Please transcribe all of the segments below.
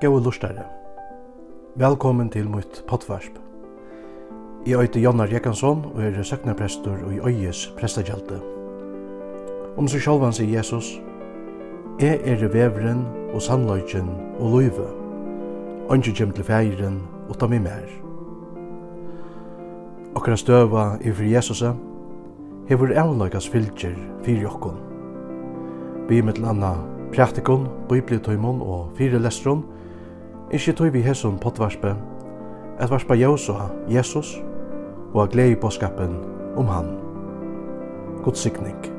Gåe lustare. Velkommen til mitt pottvarsp. Jeg heter Jannar Jekansson og er søknaprestor i øyes prestagjelte. Om seg sjálvan sier Jesus, Jeg er vevren og sannløyken og løyve. Ønske kjem til feiren og ta meg mer. Okkara støva i fri Jesus, hever avløykas fylgjer fyrir jokkon. Vi mittel anna praktikon, bibliotøymon og fire lestron, Ikki tøy við hesum potvarpi. et varpa Jósa, Jesus, og a glei boskapen um hann. God sikning.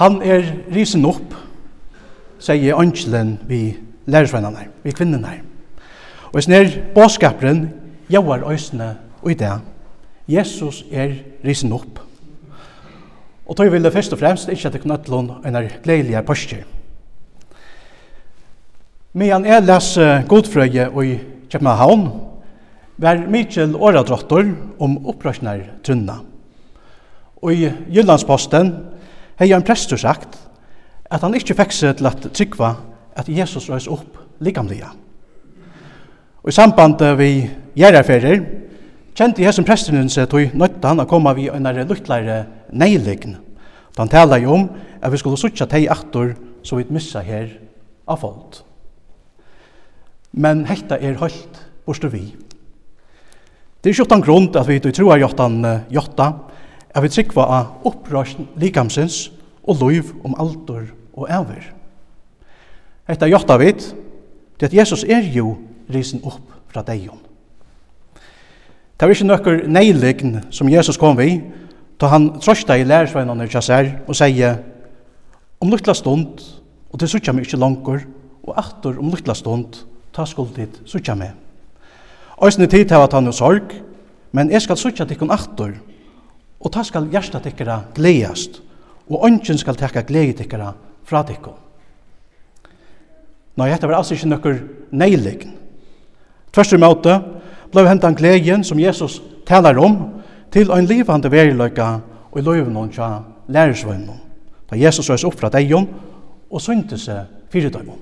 Han er risen opp, sier ønskelen vi lærersvennerne, vi kvinnerne. Og hvis nær båskaperen gjør øsene og i det. Jesus er risen opp. Og tog vil det først og fremst ikke at det kunne utlån en er gledelige pørster. Men jeg leser Godfrøye i København, var Mikkel åradrottor om opprørsner trunna. Og i Jyllandsposten hei en prestur sagt at han ikkje fekk seg til at tryggva at Jesus røys opp likamliga. Og i samband vi gjerarferir, kjente Jesus prestunen seg tog nøytta han å komme vi en er luttleire neilign. Han taler jo om at vi skulle sutja teg aktor så vi missa her av folk. Men hekta er høylt borstu vi. Det er ikke grunn at vi tror jottan jotta, Jeg vil trykva av opprørsen likamsins og loiv om alder og æver. Hetta jotta vit, det at Jesus er jo risen opp fra deion. Det var ikke nøkker neilign som Jesus kom vi, da han trøsta i lærersveinene til seg og sier, om luttla stund, og det suttja meg ikke langer, og atter om luttla stund, ta skuld dit suttja meg. Øysene tid til at han er sorg, men jeg skal suttja tikkun atter, og ta skal hjärsta tikkara gledast, og ønsken skal tekka glede tikkara fra tikkum. Nei, dette var altså ikke nøkker neilign. Tvers i måte blei hentan gleden som Jesus talar om til ein livande veriløyka og i løyven hon tja lærersvønnen. Da Jesus røys opp fra deion og synte seg fyridøymon.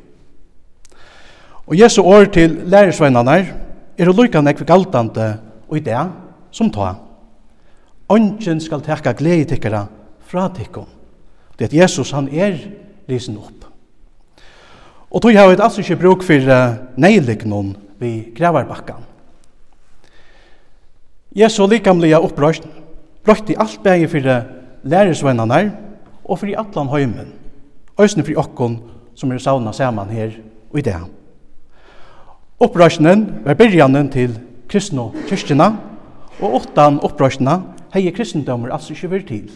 Og Jesu år til lærersvønnerne er å lykka nekve galtande og i det som ta Ongen skal teka glede tikkara fra tikkum. Det at Jesus, han er risen opp. Og tog har vi altså ikke bruk for neilignon vi gravarbakkan. Jesu likamlige opprøst brøtt i alt bæge for læresvennerne og for i atlan høymen, øsne for okkon som er sauna saman her og i det. Opprøstenen var byrjanen til kristne kyrkjena, og åttan opprøstena hei kristendommer altså ikke vært til.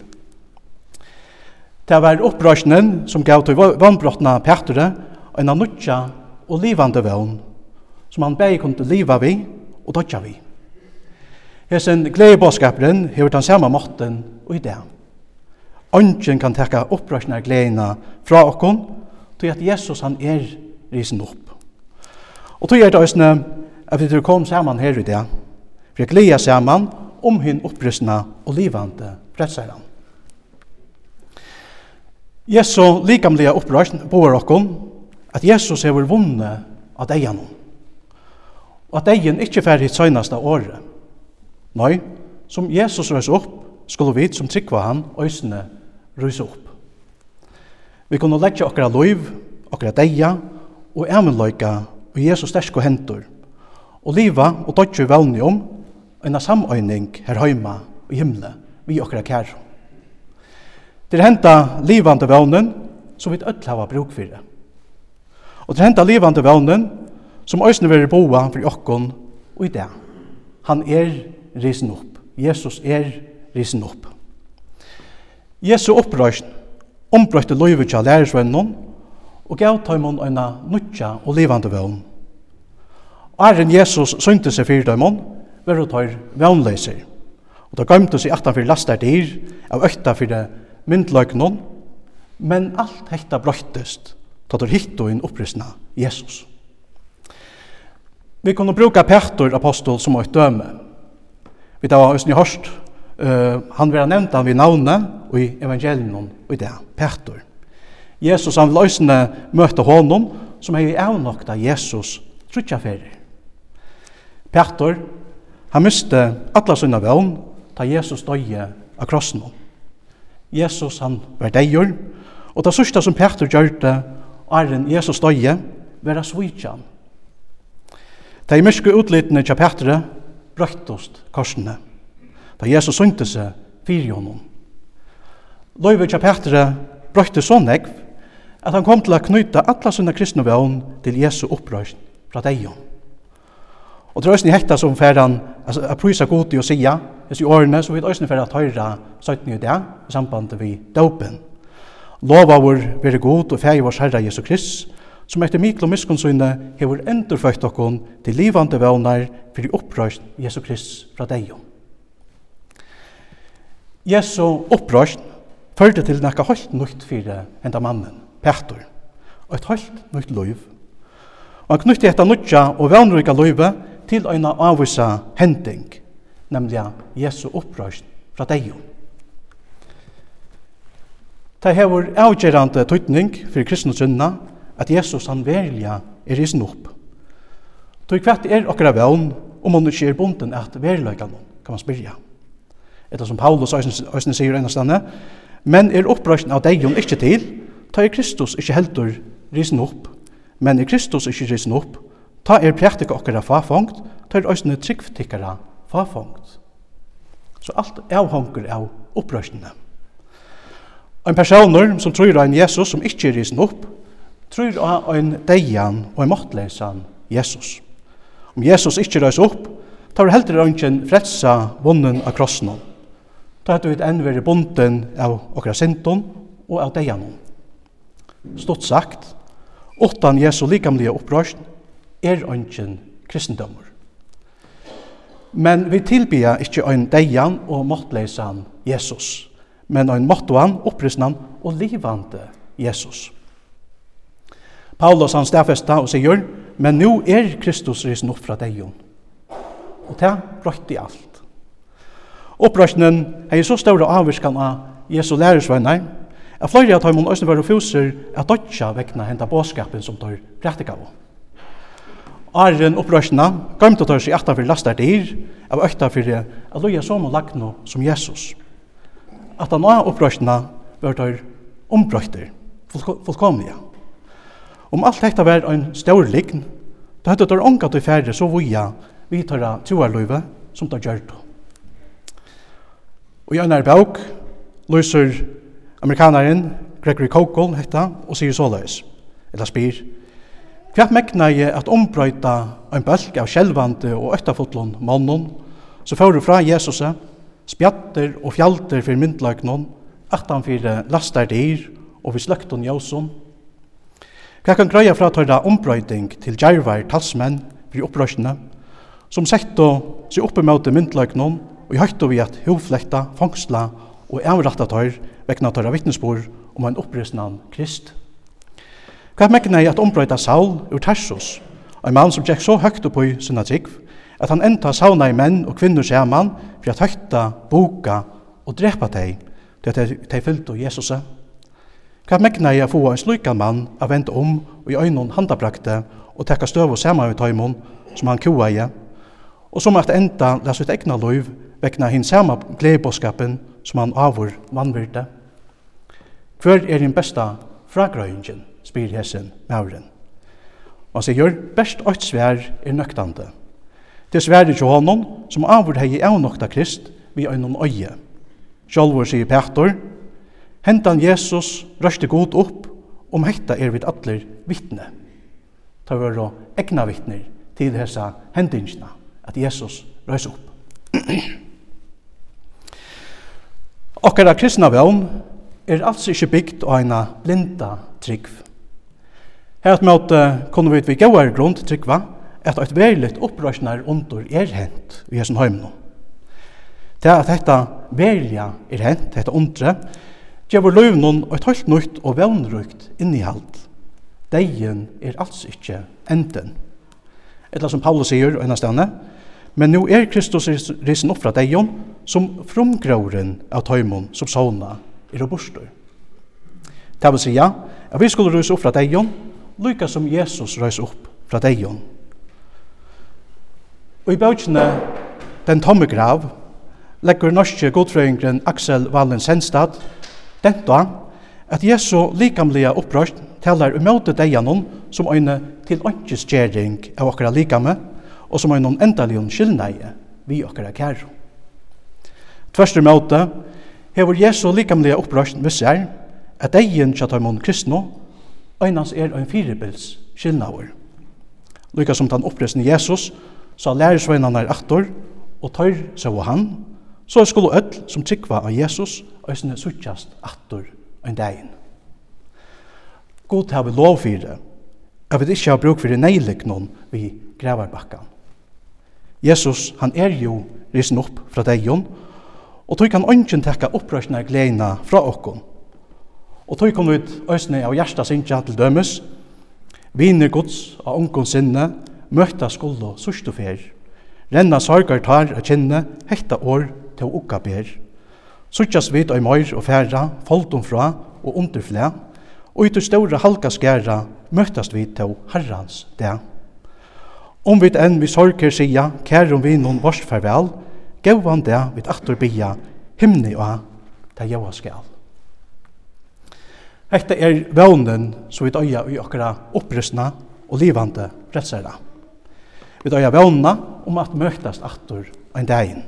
Det var opprørsnen som gav til vannbrottene Petre en annutja og livande vevn som han begge kom til liva vi og dødja vi. Hesen gledebåskaperen hever den samme måten og i det. Ønsken kan tekka opprørsnar gledene fra okkon til at Jesus han er risen opp. Og til er det òsne at vi kom saman her i det. Vi er gleda saman om hinn opprystna og livande frelsaren. Jesu likamliga opprøst boer okkom at Jesus hefur vunne at eian og at eian ikkje fer hitt søgnasta året. Nei, som Jesus røys opp, skulle vi som tryggva han øysene røys opp. Vi kunne leggja okkara loiv, okkara deia og æmenløyka og Jesus stersko hentur. og liva og dodge i velni om en samøyning her heima i himle vi okra kær. Det henta livande vevnen som vi öll hava bruk fyrir. Og det henta livande vevnen som òsne veri boa for okkon og i det. Han er risen opp. Jesus er risen opp. Jesu opprøysn ombrøyte loivutja lærersvennon og gav taimon øyna nutja og livande vån. Æren Jesus synte seg fyrir taimon, var tøyr vannleiser. Og da gømte seg aftan fyrir lastar dyr, av økta fyrir myndløgnon, men alt hekta brøttest, tatt og hitto inn opprystna Jesus. Vi kunne bruka Petor apostol som eit døme. Vi tar Østny Horst, uh, han var nevnt han vid navne og i evangelien og i det, Petor. Jesus han vil øsne møte honom som hei avnokta Jesus trutja ferir. Petor, Han miste alla sina vøvn ta Jesus døye av krossen. Jesus han var deigur, og det sørste som Peter gjør det, er en Jesus døye, vera svitjan. i myrske utlitene til Petre brøktost korsene. Da Jesus synte seg fyrir honom. Løyve til Petre brøkte så negv at han kom til å knyta alla sina kristne vøvn til Jesu opprøsning fra deion. Og det er også hekta som ferran, altså, a prysa god i å sia, hvis i årene, så vil det også fer at høyra søytning i det, i samband vi døpen. Lova vår veri god og fæg vår herra Jesu Krist, som etter mikl og miskunnsyne hever endurføyt okkon til livande vevnar fyrir opprøyst Jesu Krist fra deg. Jesu opprøyst førte til nekka holdt nukt fyrir enda mannen, Petur, og et holdt nukt loiv. Og han knytti etta nutja og velnrika loive til eina avvisa hending, nemlig Jesu opprøst fra deg. Det hever avgjerande tøytning for kristne synna at Jesus han verja er isen opp. Tøy kvett er okkara vevn om man ikke er bonden at verløykan kan man spyrja. Etter som Paulus æsne sier einastane, men er opprøsten av deg ikkje til, tøy Kristus ikkje heldur risen opp, men er Kristus ikkje risen opp, Ta er prætika okkara fafongt, ta er òsne tryggftikkara fafongt. Så alt avhongur av opprørsnene. Ein personer som tror av en Jesus som ikkje er risen opp, tror av en deian og en måttleisan Jesus. Om Jesus ikkje røys opp, tar heldur ønsken fredsa vunnen av krossen. Ta hette vi enn veri bonden av okra sinton og av deianon. Stort sagt, åttan Jesu likamlige opprørsn, er ønsken kristendommer. Men vi tilbyr ikke en deian og måttleisan Jesus, men en måttuan, opprysnan og livande Jesus. Paulus han stafesta og sier, men nu er Kristus risen opp fra deion. Og det brøyte i alt. Opprøsnen er så større avvirskan av Jesu lærersvenner, at flere av dem også var fuser at dødja vekna henta båskapen som tar prætika av. Arjen opprørsna, gømte tør seg etter for lastet dyr, av økta fyrir at loja som og lagno som Jesus. At han av opprørsna var tør ombrøyter, fullkomlige. Om alt dette var en stor lign, da hadde tør unga til færre så voja vi tar av troarløyve som det gjør det. Og i annar bauk løser amerikaneren Gregory Kokol hetta og sier såleis, eller spyr, Hvat megna jeg at ombrøyta ein bølg av skjelvande og øttafotlån mannen, så fører fra Jesus spjatter og fjalter for myndløgnon, at han fyrir lastar dyr og vi sløkton jøsson. Hva kan greia fra tøyra ombrøyting til djervar talsmenn for opprørsene, som setto seg oppe møte myndløgnon og i høyto vi at hovflekta, fangsla og avratta tøyr vekna tøyra vittnesbor om ein opprøsnan krist. Hva megna i at ombrøyta Saul ur Tarsus, ein mann som gikk så høgt opp i sinna trygg, at han enda sauna i menn og kvinner saman for at høgta, boka og drepa teg, til at teg fyllt av Jesus. Hva megna i at få en slukan mann av vente om og i øynun handabrakte og tekka støv og saman i tøymon som han kua i, og som at enda la sitt egna loiv vekna hinn sama gledeboskapen som han avur vannvirte. Hver er din besta fragrøyingen? spyr hessen mauren. Og han sier, best ått svær er nøktande. Det svære til honom, som avvurd hei avnokta krist, vi øynon øye. Sjolvor sier Petor, hentan Jesus røste god opp, om hekta er vid atler vittne. Ta var og egna vittner til hesa hendingsna, at Jesus røys opp. Okkara kristna vevn er altså ikkje bygd av eina blinda tryggv Her mot kunne vi vi gauar grunn til trykva at eit veriligt opprørsnar under er hent i hesson heimnum. Det at dette verilige er hent, dette undre, gjør løyv noen et helt nytt og vevnrukt innihalt. Deien er altså ikke enden. Eller som Paulus sier og hennastane, men nå er Kristus risen opp fra deien som fromgråren av tøymon som sauna er og bostur. Det vil sija at vi skulle rysa opp fra deien lykka som Jesus røys opp fra deion. Og i bøkene Den tomme grav legger norske godfrøyngren Aksel Wallen Sennstad, denta at Jesu likamlige opprørst taler umøte deianon som øyne til ønskjeskjering av okkara likame og som øyne endalion skyldneie vi okkara kæro. Tverster møte hever Jesu likamlige opprørst visser at deien tjatar mon kristno Øynans er ein firebils skilnaver. Lykka som den oppresne Jesus, sa lærersveinene er aktor, og tøyr så han, så skulle öll som tryggva av Jesus, øysene suttjast aktor en dagen. God har vi lov for det, at vi ikke har bruk for det neilig noen vi gravarbakkan. Jesus, han er jo risen opp fra deion, og tog kan ønsken tekka opprørsna gleina fra okkon, Og tog kom ut øsne av hjersta sinja til dømes, viner gods av ungkons sinne, møtta skuld og sørst fer, renna sorgar tar av kynne, hekta år til ukka ber. Suttjas vit og møyr og færa, foldum fra og underflæ, og ut ur ståra halka skæra, møttast vit til herrans det. Om vit enn vi sorger sia, kærum vi noen vårs farvel, gauan det vid atur bia, himni og ta jaua skal. Hetta er vånen som vi døya i okkara opprystna og livande frelsera. Vi døya vånena om at møtast aftur ein dagin.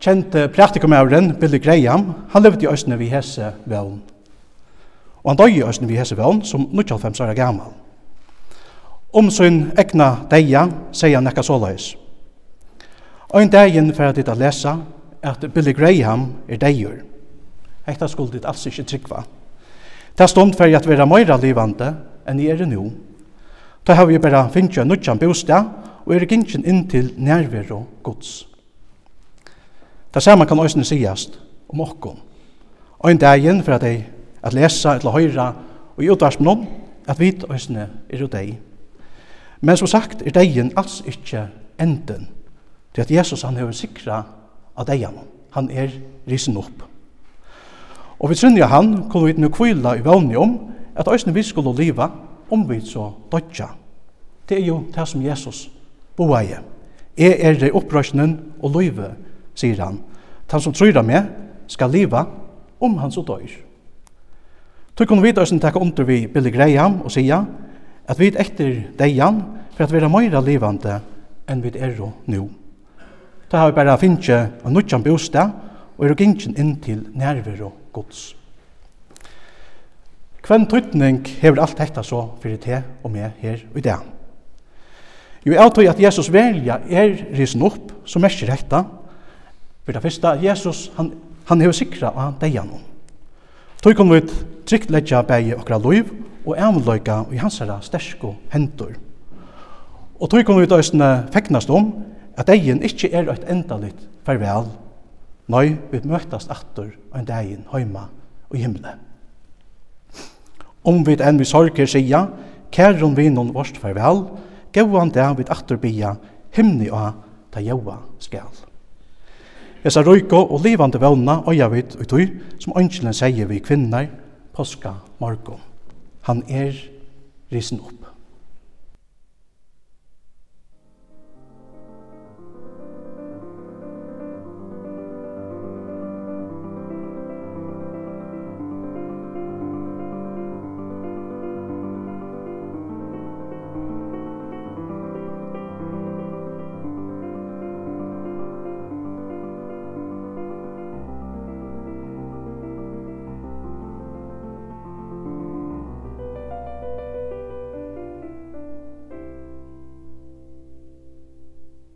Kjente praktikumæren Billy Graham, han levde i Østene vi hese vån. Og han døg i Østene vi hese vån som 95 år gammal. Om sin egna deia sier han nekka såleis. Og en dagin at dit a lesa at Billy Graham er deir. Hetta skulle dit alls ikkje tryggva. Ta stund fer at vera meira livande enn i er nu. Ta har vi bara finnja nutjan bostad og er gingen inn til nærvero gods. Ta samme kan òsne sigast om Og Ein dagen for at ei at lesa eller høyra og i utvarsmnon at vit òsne er jo deg. Men som sagt er dagen alls ikkje enden. til at Jesus han hever sikra av deian. Han er risen opp. Og vi trunni han kunne vi nu kvila i vevni om at òsne vi skulle liva om vi så dødja. Det er jo det som Jesus boa i. Jeg er det opprøsnen og løyve, sier han. Han som tror meg skal leva om han så dør. Tog kunne vi døysen takke under vi Billy Graham og sia at vi etter deian for at vi er mer levende enn vi er nu. Da har vi bare finnet en nødjan bostad og er gingen inn til nærvero Guds. Hvem tøytning hever alt dette så fyrir te og med her i dag. Jo, jeg tror at Jesus velja er risen opp, som er ikke retta. For det første, Jesus, han, han hever sikra og han gjennom. noen. Tøy kan vi trygt letja bægi okra loiv og avløyga i hans herra stersko hendur. Og tøy kan vi ut østene fegnast om at egen ikkje er et endalit farvel Nei, vi møttast atter en dagen heima og himle. Om vi enn vi sorger sia, kæron vi noen vårt farvel, gauan det vi atter bia, himni og ta jaua skal. Esa røyko og livande vevna øya vit og tøy, som ønskjelen sier vi kvinner, påska morgon. Han er risen opp.